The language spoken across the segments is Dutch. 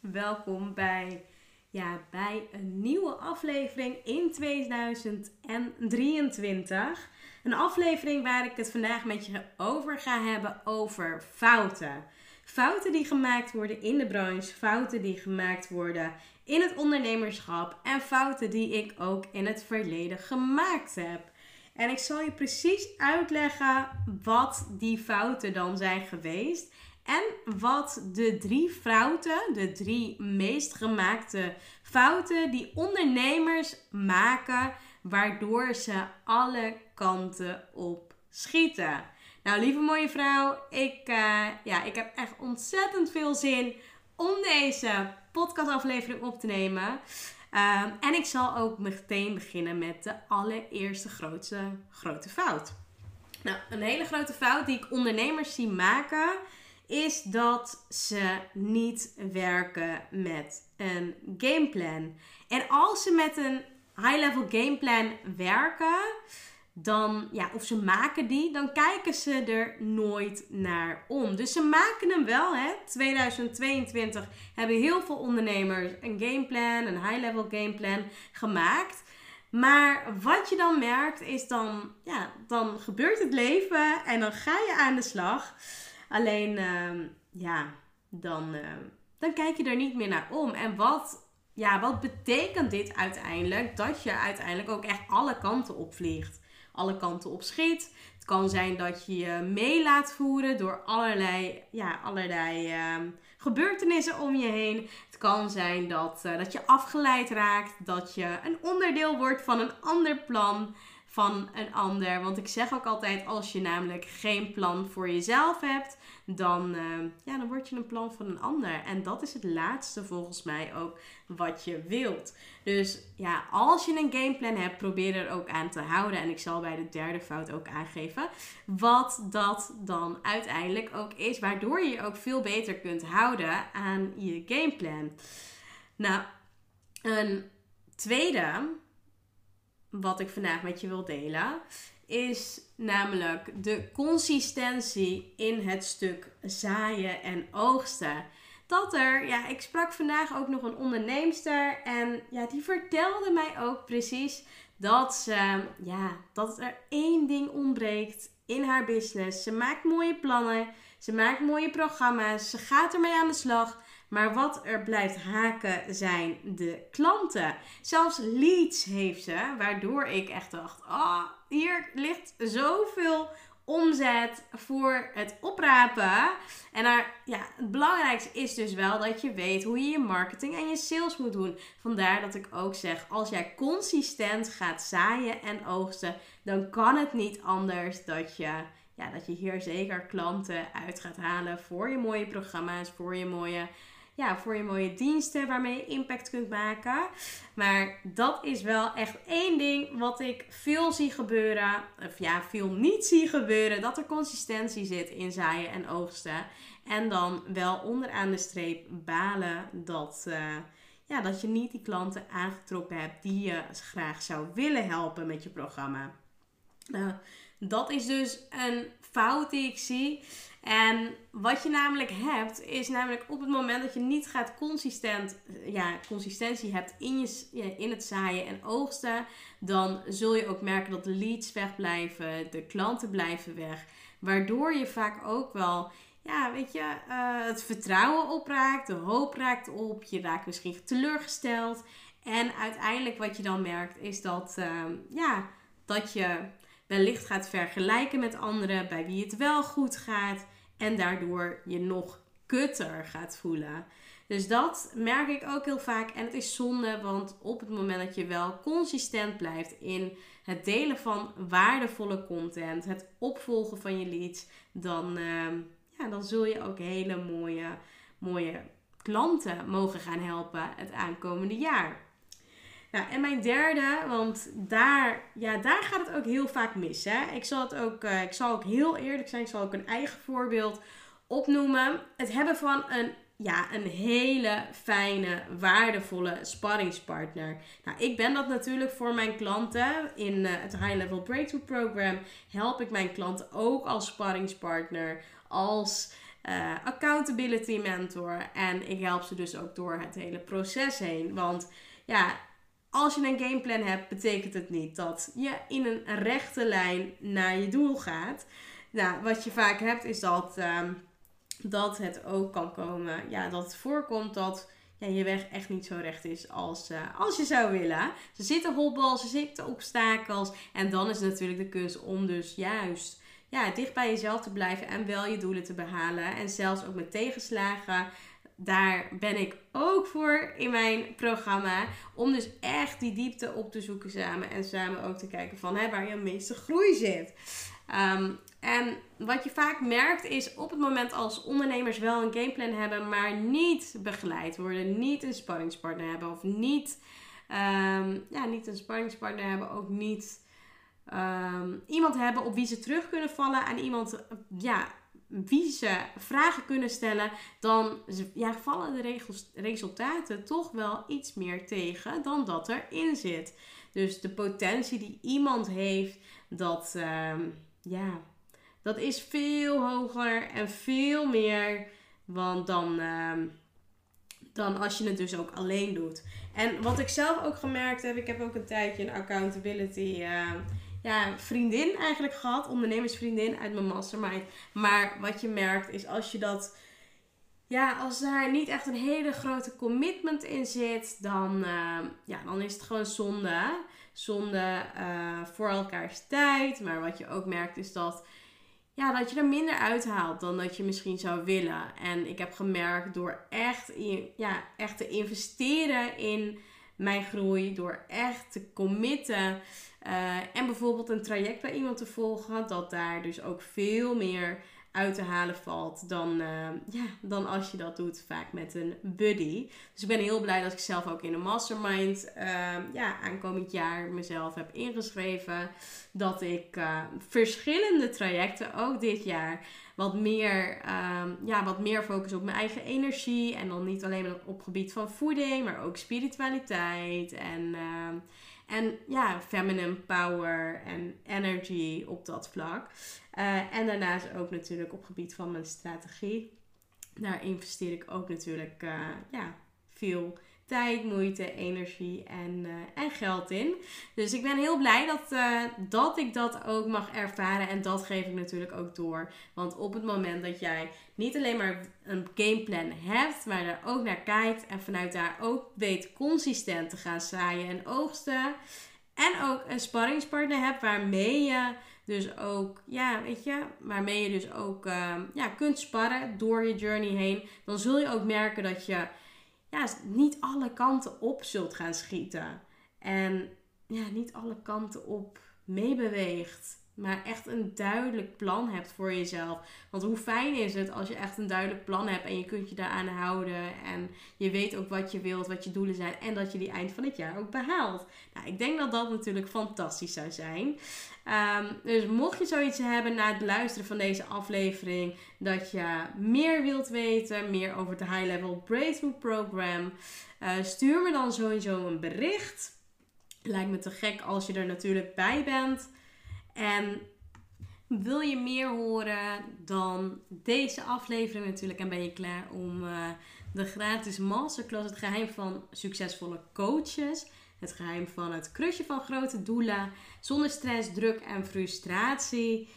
Welkom bij, ja, bij een nieuwe aflevering in 2023. Een aflevering waar ik het vandaag met je over ga hebben over fouten. Fouten die gemaakt worden in de branche, fouten die gemaakt worden in het ondernemerschap en fouten die ik ook in het verleden gemaakt heb. En ik zal je precies uitleggen wat die fouten dan zijn geweest. En wat de drie fouten, de drie meest gemaakte fouten die ondernemers maken, waardoor ze alle kanten op schieten. Nou, lieve mooie vrouw, ik, uh, ja, ik heb echt ontzettend veel zin om deze podcastaflevering op te nemen. Uh, en ik zal ook meteen beginnen met de allereerste grootste, grote fout. Nou, een hele grote fout die ik ondernemers zie maken, is dat ze niet werken met een gameplan. En als ze met een high-level gameplan werken, dan, ja, of ze maken die, dan kijken ze er nooit naar om. Dus ze maken hem wel, hè. 2022 hebben heel veel ondernemers een gameplan, een high-level gameplan gemaakt. Maar wat je dan merkt is dan, ja, dan gebeurt het leven en dan ga je aan de slag. Alleen, uh, ja, dan, uh, dan kijk je er niet meer naar om. En wat, ja, wat betekent dit uiteindelijk? Dat je uiteindelijk ook echt alle kanten opvliegt alle kanten op schiet. Het kan zijn dat je je mee laat voeren door allerlei, ja, allerlei uh, gebeurtenissen om je heen. Het kan zijn dat, uh, dat je afgeleid raakt, dat je een onderdeel wordt van een ander plan van een ander. Want ik zeg ook altijd, als je namelijk geen plan voor jezelf hebt, dan, uh, ja, dan word je een plan van een ander. En dat is het laatste volgens mij ook wat je wilt. Dus ja, als je een gameplan hebt, probeer er ook aan te houden. En ik zal bij de derde fout ook aangeven wat dat dan uiteindelijk ook is. Waardoor je je ook veel beter kunt houden aan je gameplan. Nou, een tweede wat ik vandaag met je wil delen, is namelijk de consistentie in het stuk zaaien en oogsten. Dat er, ja, ik sprak vandaag ook nog een onderneemster en ja, die vertelde mij ook precies dat ze, ja, dat er één ding ontbreekt in haar business. Ze maakt mooie plannen, ze maakt mooie programma's, ze gaat ermee aan de slag. Maar wat er blijft haken zijn de klanten. Zelfs leads heeft ze, waardoor ik echt dacht: oh, hier ligt zoveel omzet voor het oprapen. En daar, ja, het belangrijkste is dus wel dat je weet hoe je je marketing en je sales moet doen. Vandaar dat ik ook zeg, als jij consistent gaat zaaien en oogsten, dan kan het niet anders dat je, ja, dat je hier zeker klanten uit gaat halen voor je mooie programma's, voor je mooie ja, voor je mooie diensten waarmee je impact kunt maken. Maar dat is wel echt één ding wat ik veel zie gebeuren. Of ja, veel niet zie gebeuren. Dat er consistentie zit in zaaien en oogsten. En dan wel onderaan de streep balen dat, uh, ja, dat je niet die klanten aangetrokken hebt die je graag zou willen helpen met je programma. Nou, dat is dus een fout die ik zie. En wat je namelijk hebt, is namelijk op het moment dat je niet gaat consistent, ja, consistentie hebt in, je, in het zaaien en oogsten, dan zul je ook merken dat de leads wegblijven, de klanten blijven weg. Waardoor je vaak ook wel, ja, weet je, uh, het vertrouwen opraakt, de hoop raakt op, je raakt misschien teleurgesteld. En uiteindelijk wat je dan merkt, is dat, uh, ja, dat je wellicht gaat vergelijken met anderen bij wie het wel goed gaat en daardoor je nog kutter gaat voelen. Dus dat merk ik ook heel vaak en het is zonde, want op het moment dat je wel consistent blijft in het delen van waardevolle content, het opvolgen van je leads, dan, uh, ja, dan zul je ook hele mooie, mooie klanten mogen gaan helpen het aankomende jaar. Nou, en mijn derde, want daar, ja, daar gaat het ook heel vaak mis. Hè? Ik, zal het ook, uh, ik zal ook heel eerlijk zijn, ik zal ook een eigen voorbeeld opnoemen. Het hebben van een, ja, een hele fijne, waardevolle sparringspartner. Nou, ik ben dat natuurlijk voor mijn klanten. In uh, het High Level Breakthrough Program help ik mijn klanten ook als sparringspartner, als uh, accountability mentor. En ik help ze dus ook door het hele proces heen. Want ja, als je een gameplan hebt, betekent het niet dat je in een rechte lijn naar je doel gaat. Nou, wat je vaak hebt is dat, um, dat het ook kan komen. Ja, dat het voorkomt dat ja, je weg echt niet zo recht is als, uh, als je zou willen. Er zitten hobbels, er zitten obstakels. En dan is het natuurlijk de kunst om dus juist ja, dicht bij jezelf te blijven en wel je doelen te behalen. En zelfs ook met tegenslagen daar ben ik ook voor in mijn programma. Om dus echt die diepte op te zoeken samen. En samen ook te kijken van hè, waar je meeste groei zit. Um, en wat je vaak merkt is op het moment als ondernemers wel een gameplan hebben, maar niet begeleid worden, niet een spanningspartner hebben of niet, um, ja, niet een spanningspartner hebben, ook niet um, iemand hebben op wie ze terug kunnen vallen en iemand ja, wie ze vragen kunnen stellen, dan ja, vallen de resultaten toch wel iets meer tegen dan dat erin zit. Dus de potentie die iemand heeft, dat, uh, ja, dat is veel hoger en veel meer want dan, uh, dan als je het dus ook alleen doet. En wat ik zelf ook gemerkt heb, ik heb ook een tijdje een accountability. Uh, ja, vriendin eigenlijk gehad, ondernemersvriendin uit mijn mastermind. Maar wat je merkt is als je dat, ja, als daar niet echt een hele grote commitment in zit, dan, uh, ja, dan is het gewoon zonde. Zonde uh, voor elkaars tijd. Maar wat je ook merkt is dat, ja, dat je er minder uithaalt dan dat je misschien zou willen. En ik heb gemerkt door echt, ja, echt te investeren in mijn groei, door echt te committen uh, en bijvoorbeeld een traject bij iemand te volgen, dat daar dus ook veel meer uit te halen valt dan, uh, ja, dan als je dat doet vaak met een buddy. Dus ik ben heel blij dat ik zelf ook in een mastermind uh, ja, aankomend jaar mezelf heb ingeschreven. Dat ik uh, verschillende trajecten ook dit jaar wat meer, ja, wat meer focus op mijn eigen energie. En dan niet alleen op gebied van voeding, maar ook spiritualiteit en... En ja, feminine power en energy op dat vlak. Uh, en daarnaast ook natuurlijk op gebied van mijn strategie. Daar investeer ik ook natuurlijk uh, ja, veel tijd, moeite, energie en, uh, en geld in. Dus ik ben heel blij dat, uh, dat ik dat ook mag ervaren. En dat geef ik natuurlijk ook door. Want op het moment dat jij niet alleen maar een gameplan hebt, maar er ook naar kijkt en vanuit daar ook weet consistent te gaan zaaien en oogsten. En ook een sparringspartner hebt waarmee je dus ook, ja, weet je, waarmee je dus ook uh, ja, kunt sparren door je journey heen. Dan zul je ook merken dat je ja, niet alle kanten op zult gaan schieten. En ja, niet alle kanten op meebeweegt. Maar echt een duidelijk plan hebt voor jezelf. Want hoe fijn is het als je echt een duidelijk plan hebt en je kunt je daaraan houden. En je weet ook wat je wilt, wat je doelen zijn. En dat je die eind van het jaar ook behaalt. Nou, ik denk dat dat natuurlijk fantastisch zou zijn. Um, dus mocht je zoiets hebben na het luisteren van deze aflevering, dat je meer wilt weten, meer over het High Level Breakthrough Program, uh, stuur me dan sowieso een bericht. Lijkt me te gek als je er natuurlijk bij bent. En wil je meer horen dan deze aflevering natuurlijk en ben je klaar om uh, de gratis masterclass, het geheim van succesvolle coaches het geheim van het krusje van grote doelen. Zonder stress, druk en frustratie.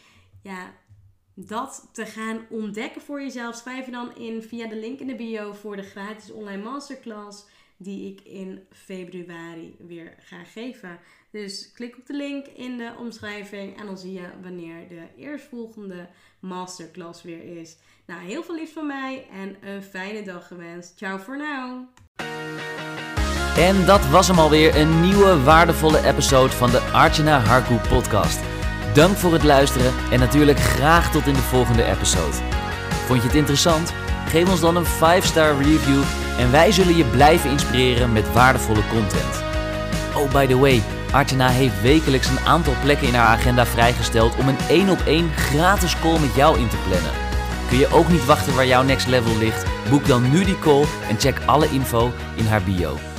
Ja, dat te gaan ontdekken voor jezelf. Schrijf je dan in via de link in de bio voor de gratis online masterclass. Die ik in februari weer ga geven. Dus klik op de link in de omschrijving. En dan zie je wanneer de eerstvolgende masterclass weer is. Nou, heel veel liefs van mij en een fijne dag gewenst. Ciao voor nu. En dat was hem alweer, een nieuwe waardevolle episode van de Archana Harku podcast. Dank voor het luisteren en natuurlijk graag tot in de volgende episode. Vond je het interessant? Geef ons dan een 5-star review en wij zullen je blijven inspireren met waardevolle content. Oh, by the way, Artjana heeft wekelijks een aantal plekken in haar agenda vrijgesteld om een 1 op 1 gratis call met jou in te plannen. Kun je ook niet wachten waar jouw next level ligt? Boek dan nu die call en check alle info in haar bio.